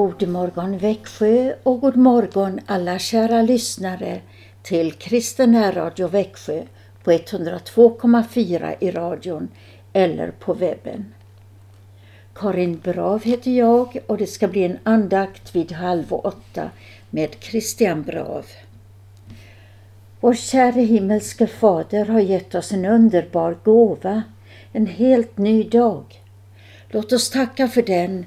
God morgon Växjö och god morgon alla kära lyssnare till Kristen Radio Växjö på 102,4 i radion eller på webben. Karin Brav heter jag och det ska bli en andakt vid halv åtta med Christian Brav. Vår käre himmelske Fader har gett oss en underbar gåva, en helt ny dag. Låt oss tacka för den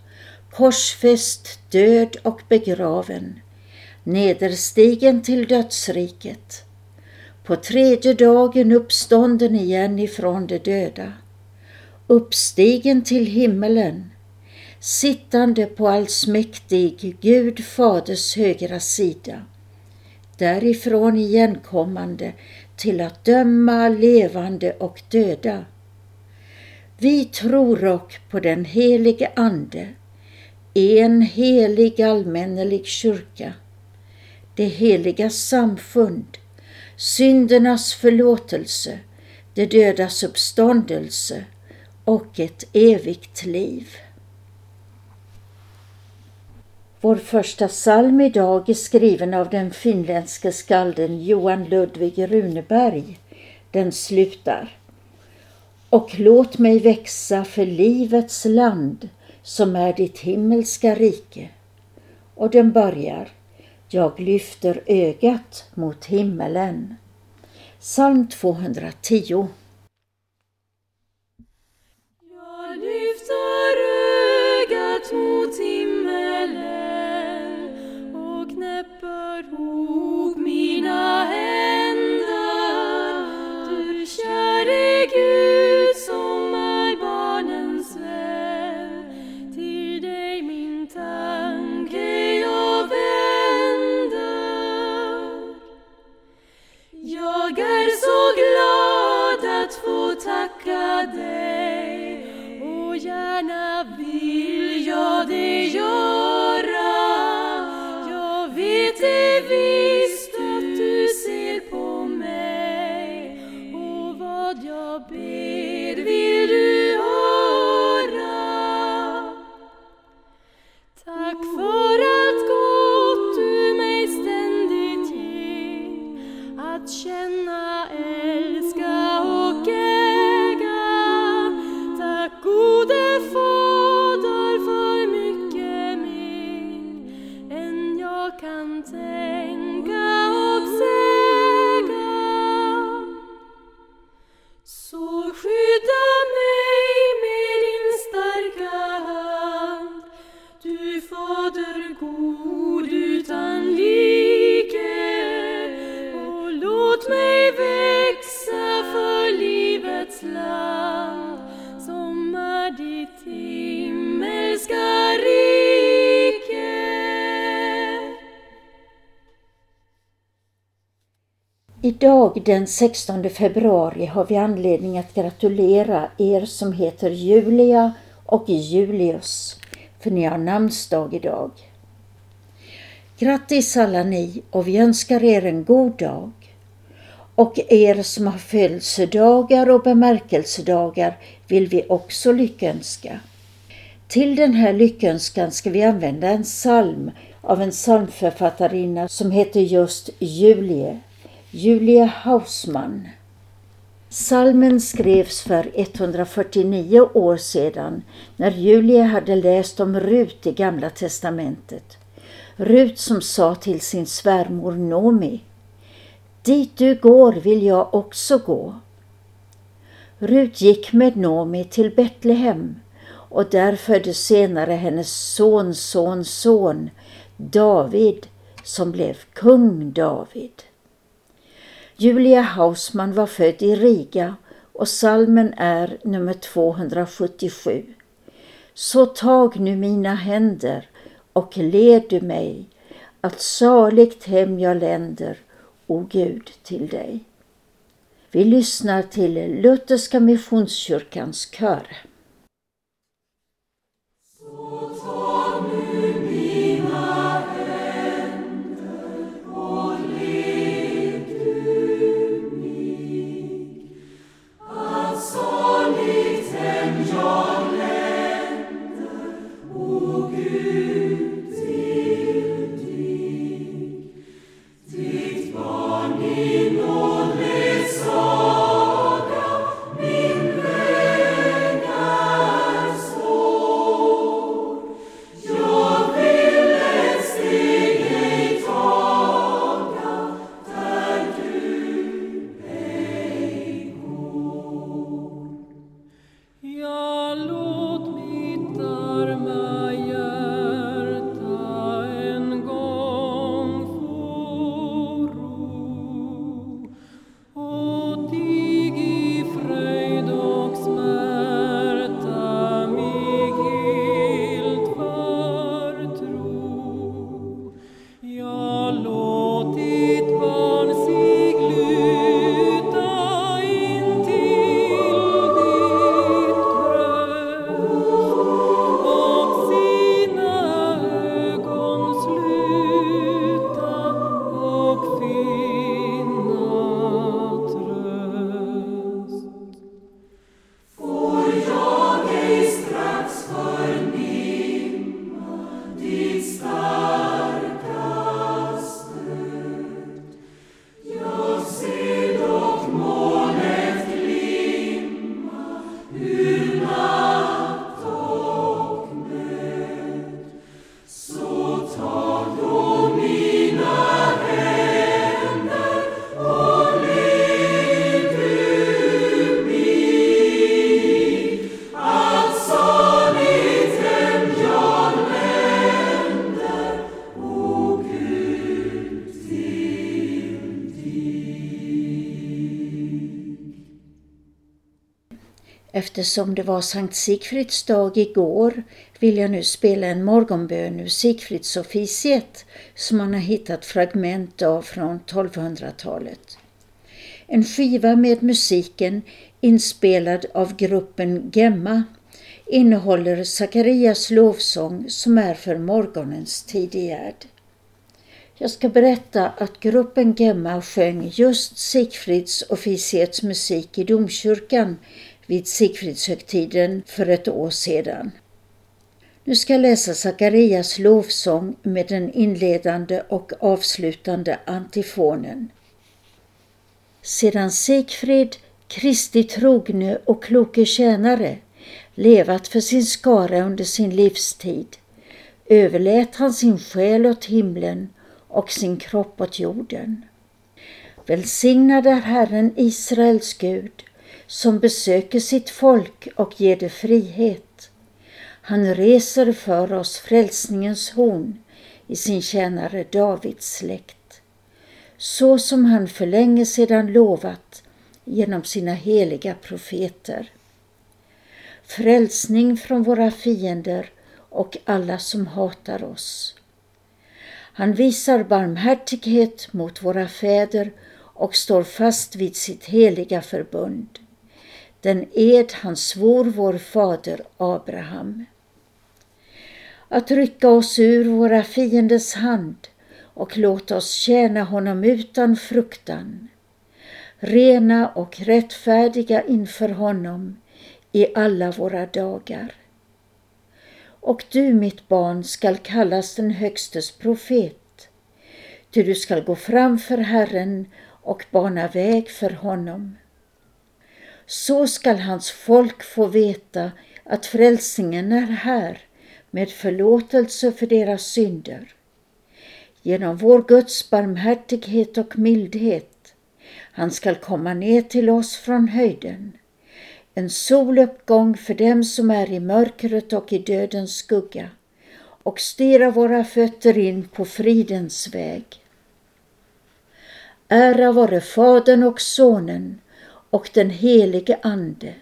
korsfäst, död och begraven, nederstigen till dödsriket, på tredje dagen uppstånden igen ifrån de döda, uppstigen till himmelen, sittande på allsmäktig Gud Faders högra sida, därifrån igenkommande till att döma levande och döda. Vi tror och på den helige Ande, en helig allmännelig kyrka, det heliga samfund, syndernas förlåtelse, det dödas uppståndelse och ett evigt liv. Vår första psalm idag är skriven av den finländske skalden Johan Ludvig Runeberg. Den slutar. Och låt mig växa för livets land som är ditt himmelska rike. Och den börjar Jag lyfter ögat mot himmelen. Psalm 210 Jag lyfter ögat mot himmelen och knäpper ihop Idag den 16 februari har vi anledning att gratulera er som heter Julia och Julius, för ni har namnsdag idag. Grattis alla ni och vi önskar er en god dag. Och er som har födelsedagar och bemärkelsedagar vill vi också lyckönska. Till den här lyckönskan ska vi använda en psalm av en psalmförfattarinna som heter just Julie, Julia Hausmann. Salmen skrevs för 149 år sedan när Julia hade läst om Rut i Gamla testamentet. Rut som sa till sin svärmor Nomi Dit du går vill jag också gå. Rut gick med Nomi till Betlehem och där föddes senare hennes son, son, son David som blev kung David. Julia Hausmann var född i Riga och salmen är nummer 277. Så tag nu mina händer och led du mig att saligt hem jag länder, o Gud, till dig. Vi lyssnar till Lutherska Missionskyrkans kör. Eftersom det var Sankt Sigfrids dag igår vill jag nu spela en morgonbön ur Sigfridsofficiet som man har hittat fragment av från 1200-talet. En skiva med musiken inspelad av gruppen Gemma innehåller Sakarias lovsång som är för morgonens tidigärd. Jag ska berätta att gruppen Gemma sjöng just Sigfrids officiets musik i domkyrkan vid Sigfridshögtiden för ett år sedan. Nu ska jag läsa Sakarias lovsång med den inledande och avslutande antifonen. Sedan Sigfrid, Kristi trogne och kloke tjänare, levat för sin skara under sin livstid, överlät han sin själ åt himlen och sin kropp åt jorden. Välsignad är Herren Israels Gud, som besöker sitt folk och ger det frihet. Han reser för oss frälsningens horn i sin tjänare Davids släkt. Så som han för länge sedan lovat genom sina heliga profeter. Frälsning från våra fiender och alla som hatar oss. Han visar barmhärtighet mot våra fäder och står fast vid sitt heliga förbund den ed han svor vår fader Abraham. Att rycka oss ur våra fienders hand och låta oss tjäna honom utan fruktan, rena och rättfärdiga inför honom i alla våra dagar. Och du, mitt barn, skall kallas den Högstes profet, ty du skall gå framför Herren och bana väg för honom. Så skall hans folk få veta att frälsningen är här med förlåtelse för deras synder. Genom vår Guds barmhärtighet och mildhet. Han skall komma ner till oss från höjden. En soluppgång för dem som är i mörkret och i dödens skugga och styra våra fötter in på fridens väg. Ära vare Fadern och Sonen och den helige Ande,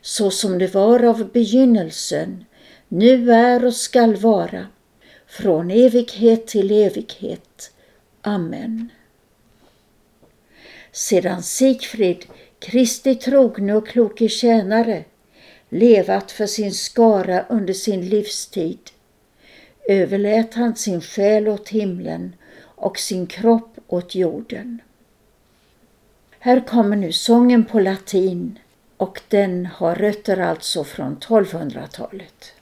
så som det var av begynnelsen, nu är och skall vara, från evighet till evighet. Amen. Sedan Sigfrid, Kristi trogne och kloke tjänare, levat för sin skara under sin livstid, överlät han sin själ åt himlen och sin kropp åt jorden. Här kommer nu sången på latin och den har rötter alltså från 1200-talet.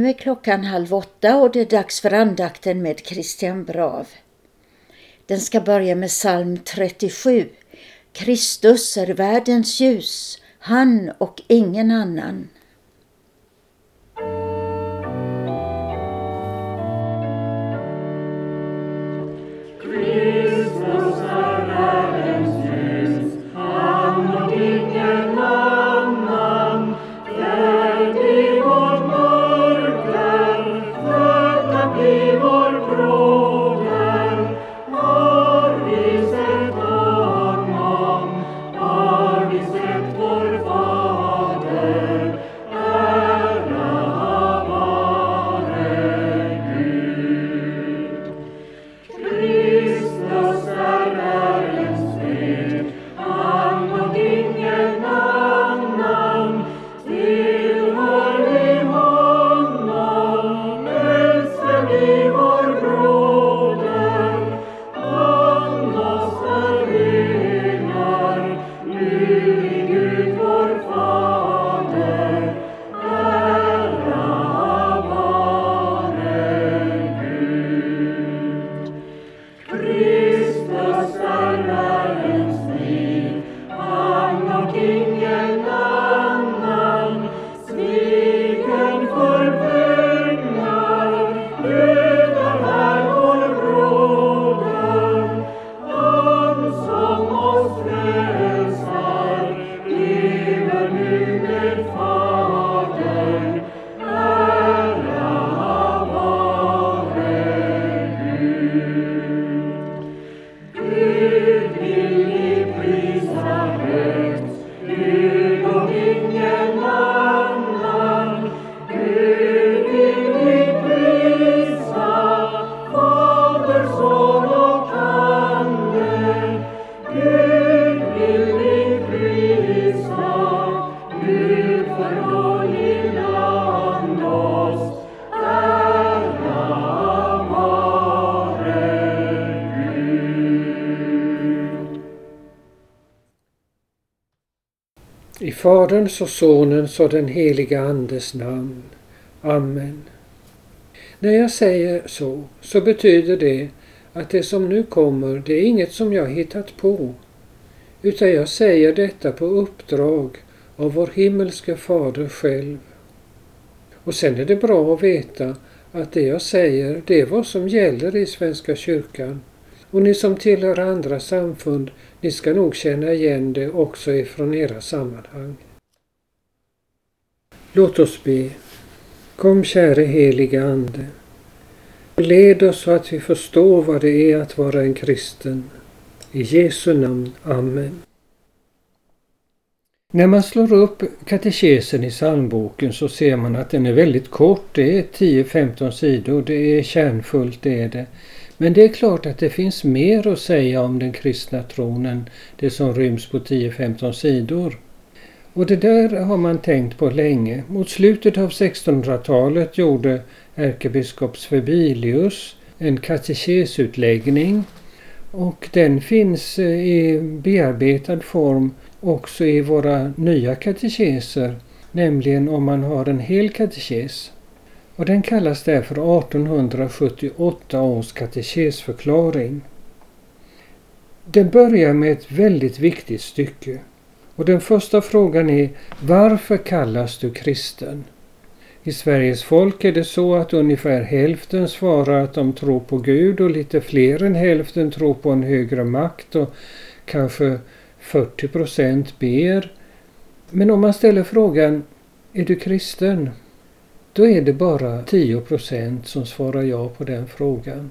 Nu är klockan halv åtta och det är dags för andakten med Christian Brav. Den ska börja med psalm 37. Kristus är världens ljus, han och ingen annan. Faderns och Sonens och den heliga Andes namn. Amen. När jag säger så, så betyder det att det som nu kommer, det är inget som jag hittat på, utan jag säger detta på uppdrag av vår himmelske Fader själv. Och sen är det bra att veta att det jag säger, det är vad som gäller i Svenska kyrkan. Och ni som tillhör andra samfund, ni ska nog känna igen det också ifrån era sammanhang. Låt oss be. Kom käre heliga Ande. Led oss så att vi förstår vad det är att vara en kristen. I Jesu namn. Amen. När man slår upp katekesen i psalmboken så ser man att den är väldigt kort. Det är 10-15 sidor. Det är kärnfullt, det är det. Men det är klart att det finns mer att säga om den kristna tron än det som ryms på 10-15 sidor. Och det där har man tänkt på länge. Mot slutet av 1600-talet gjorde ärkebiskop Svebilius en katekesutläggning och den finns eh, i bearbetad form också i våra nya katekeser, nämligen om man har en hel katekes. Och den kallas därför 1878 års katekesförklaring. Den börjar med ett väldigt viktigt stycke. Och den första frågan är Varför kallas du kristen? I Sveriges folk är det så att ungefär hälften svarar att de tror på Gud och lite fler än hälften tror på en högre makt och kanske 40 procent ber. Men om man ställer frågan Är du kristen? Då är det bara 10 procent som svarar ja på den frågan.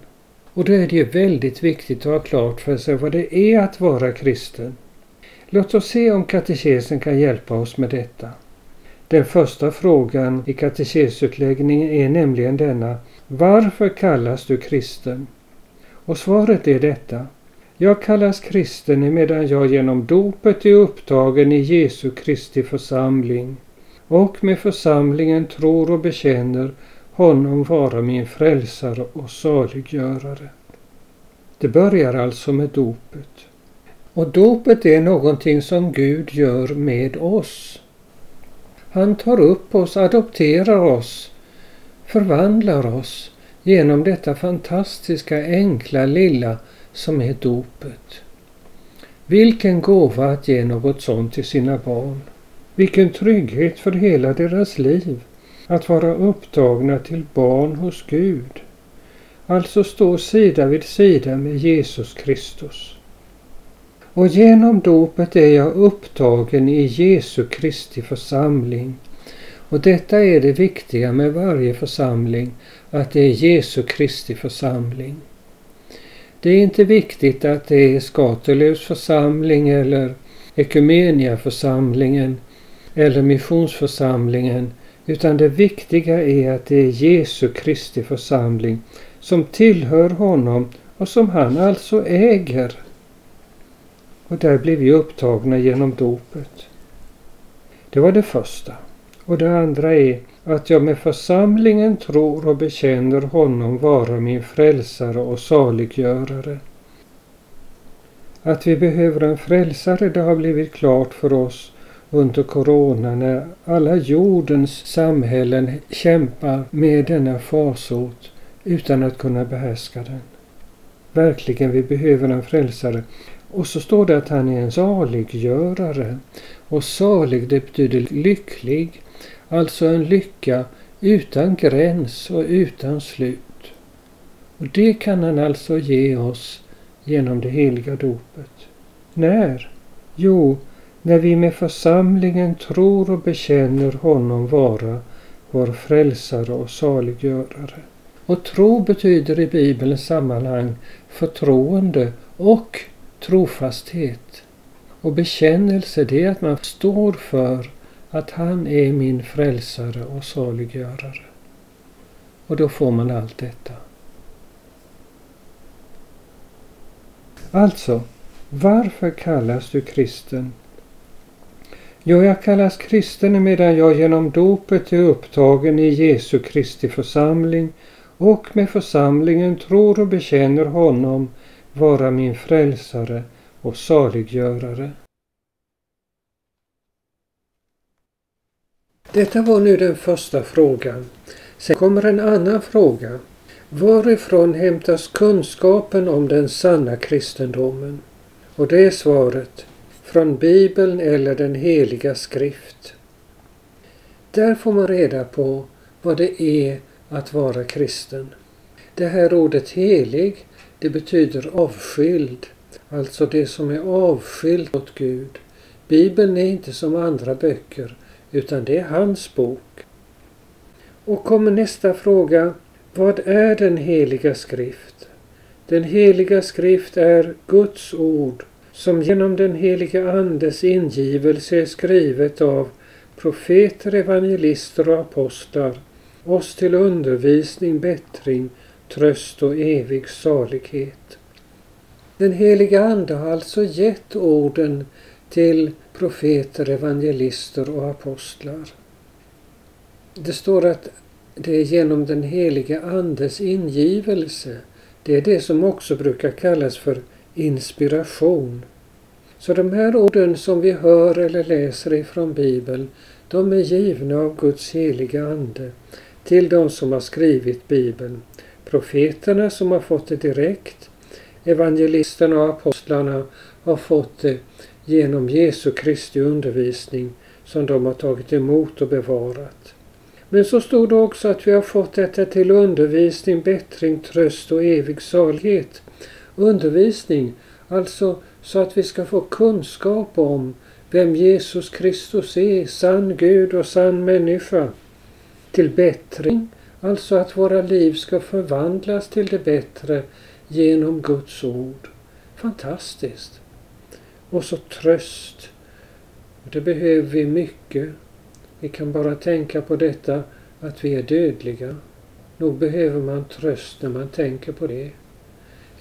Och då är det ju väldigt viktigt att ha klart för sig vad det är att vara kristen. Låt oss se om katekesen kan hjälpa oss med detta. Den första frågan i katekesutläggningen är nämligen denna. Varför kallas du kristen? Och svaret är detta. Jag kallas kristen emedan jag genom dopet är upptagen i Jesu Kristi församling och med församlingen tror och bekänner honom vara min frälsare och saliggörare. Det börjar alltså med dopet. Och dopet är någonting som Gud gör med oss. Han tar upp oss, adopterar oss, förvandlar oss genom detta fantastiska enkla lilla som är dopet. Vilken gåva att ge något sånt till sina barn. Vilken trygghet för hela deras liv att vara upptagna till barn hos Gud. Alltså stå sida vid sida med Jesus Kristus. Och genom dopet är jag upptagen i Jesu Kristi församling. Och detta är det viktiga med varje församling, att det är Jesu Kristi församling. Det är inte viktigt att det är Skatelövs församling eller Ekumeniaförsamlingen eller missionsförsamlingen utan det viktiga är att det är Jesu Kristi församling som tillhör honom och som han alltså äger. Och där blir vi upptagna genom dopet. Det var det första. Och det andra är att jag med församlingen tror och bekänner honom vara min frälsare och saliggörare. Att vi behöver en frälsare det har blivit klart för oss under Corona när alla jordens samhällen kämpar med denna farsot utan att kunna behärska den. Verkligen, vi behöver en frälsare. Och så står det att han är en saliggörare. Och salig det betyder lycklig. Alltså en lycka utan gräns och utan slut. Och det kan han alltså ge oss genom det heliga dopet. När? Jo, när vi med församlingen tror och bekänner honom vara vår frälsare och saliggörare. Och tro betyder i Bibelns sammanhang förtroende och trofasthet. Och bekännelse det är att man står för att han är min frälsare och saliggörare. Och då får man allt detta. Alltså, varför kallas du kristen? Jo, jag kallas kristen medan jag genom dopet är upptagen i Jesu Kristi församling och med församlingen tror och bekänner honom vara min frälsare och saliggörare. Detta var nu den första frågan. Sen kommer en annan fråga. Varifrån hämtas kunskapen om den sanna kristendomen? Och det är svaret. Från Bibeln eller den heliga skrift. Där får man reda på vad det är att vara kristen. Det här ordet helig, det betyder avskild. Alltså det som är avskilt åt Gud. Bibeln är inte som andra böcker utan det är hans bok. Och kommer nästa fråga. Vad är den heliga skrift? Den heliga skrift är Guds ord som genom den helige Andes ingivelse är skrivet av profeter, evangelister och apostlar, oss till undervisning, bättring, tröst och evig salighet. Den heliga Ande har alltså gett orden till profeter, evangelister och apostlar. Det står att det är genom den helige Andes ingivelse. Det är det som också brukar kallas för inspiration. Så de här orden som vi hör eller läser ifrån Bibeln, de är givna av Guds heliga Ande till de som har skrivit Bibeln. Profeterna som har fått det direkt, evangelisterna och apostlarna har fått det genom Jesu Kristi undervisning som de har tagit emot och bevarat. Men så stod det också att vi har fått detta till undervisning, bättring, tröst och evig salighet. Undervisning, alltså så att vi ska få kunskap om vem Jesus Kristus är, sann Gud och sann människa. Till bättring, alltså att våra liv ska förvandlas till det bättre genom Guds ord. Fantastiskt! Och så tröst. Det behöver vi mycket. Vi kan bara tänka på detta att vi är dödliga. Nog behöver man tröst när man tänker på det.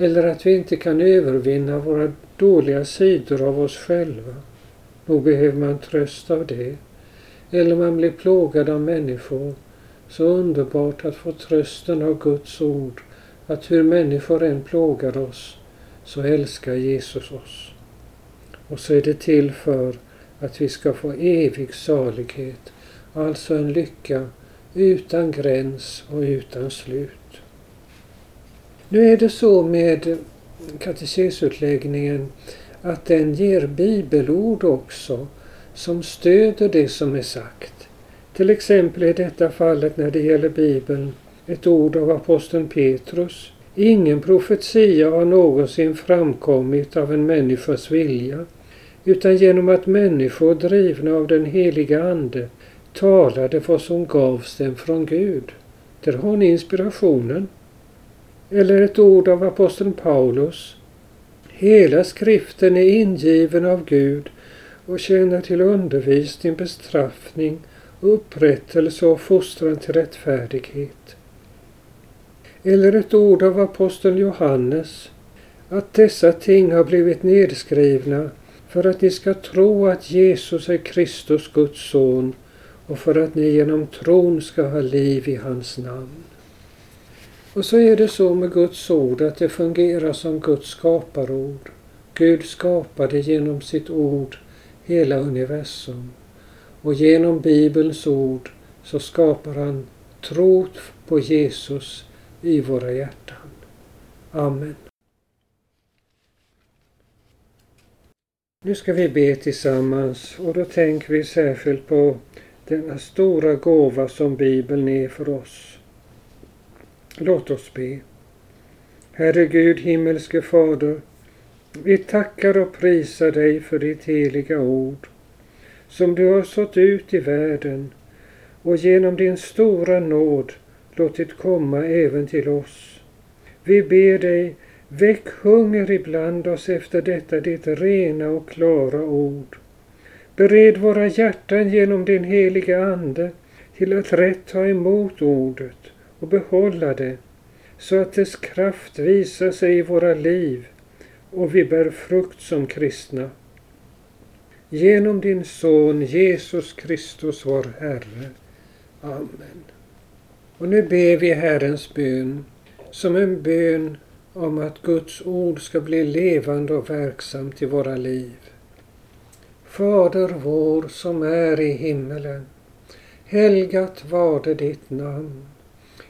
Eller att vi inte kan övervinna våra dåliga sidor av oss själva. Nog behöver man tröst av det. Eller man blir plågad av människor. Så underbart att få trösten av Guds ord. Att hur människor än plågar oss så älskar Jesus oss. Och så är det till för att vi ska få evig salighet, alltså en lycka utan gräns och utan slut. Nu är det så med katekesutläggningen att den ger bibelord också som stöder det som är sagt. Till exempel i detta fallet när det gäller Bibeln ett ord av aposteln Petrus. Ingen profetia har någonsin framkommit av en människas vilja utan genom att människor drivna av den heliga Ande talade vad som gavs dem från Gud. Där har ni inspirationen. Eller ett ord av aposteln Paulus. Hela skriften är ingiven av Gud och tjänar till undervisning, bestraffning, upprättelse och fostran till rättfärdighet. Eller ett ord av aposteln Johannes att dessa ting har blivit nedskrivna för att ni ska tro att Jesus är Kristus, Guds son, och för att ni genom tron ska ha liv i hans namn. Och så är det så med Guds ord att det fungerar som Guds skaparord. Gud skapade genom sitt ord hela universum. Och genom Bibelns ord så skapar han tro på Jesus i våra hjärtan. Amen. Nu ska vi be tillsammans och då tänker vi särskilt på denna stora gåva som Bibeln är för oss. Låt oss be. Herre Gud, himmelske Fader, vi tackar och prisar dig för ditt heliga ord som du har sått ut i världen och genom din stora nåd låtit komma även till oss. Vi ber dig Väck hunger ibland oss efter detta ditt rena och klara ord. Bered våra hjärtan genom din heliga Ande till att rätt ta emot ordet och behålla det, så att dess kraft visar sig i våra liv och vi bär frukt som kristna. Genom din Son Jesus Kristus vår Herre. Amen. Och nu ber vi Herrens bön som en bön om att Guds ord ska bli levande och verksamt i våra liv. Fader vår som är i himmelen. Helgat varde ditt namn.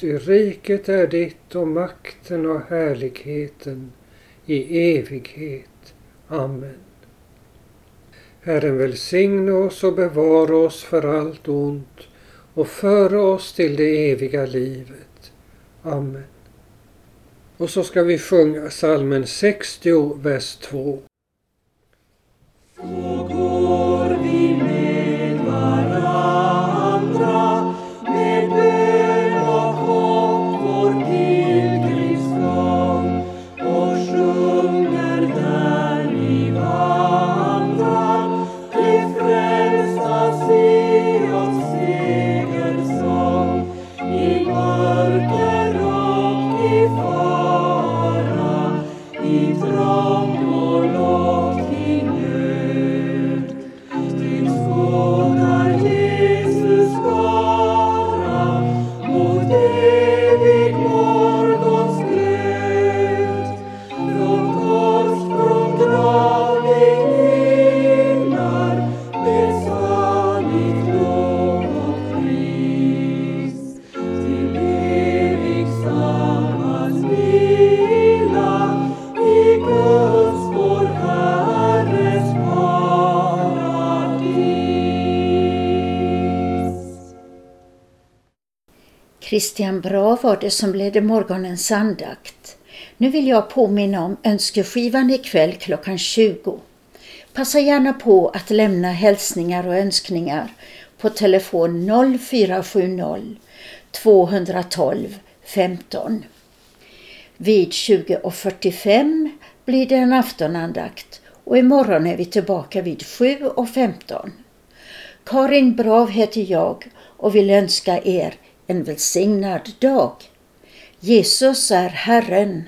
Ty riket är ditt och makten och härligheten i evighet. Amen. Herren välsigne oss och bevara oss för allt ont och föra oss till det eviga livet. Amen. Och så ska vi sjunga salmen 60, vers 2. Christian Bra var det som ledde morgonens andakt. Nu vill jag påminna om önskeskivan ikväll klockan 20. Passa gärna på att lämna hälsningar och önskningar på telefon 0470 212 15. Vid 20.45 blir det en aftonandakt och imorgon är vi tillbaka vid 7.15. Karin Brav heter jag och vill önska er en välsignad dag. Jesus är Herren.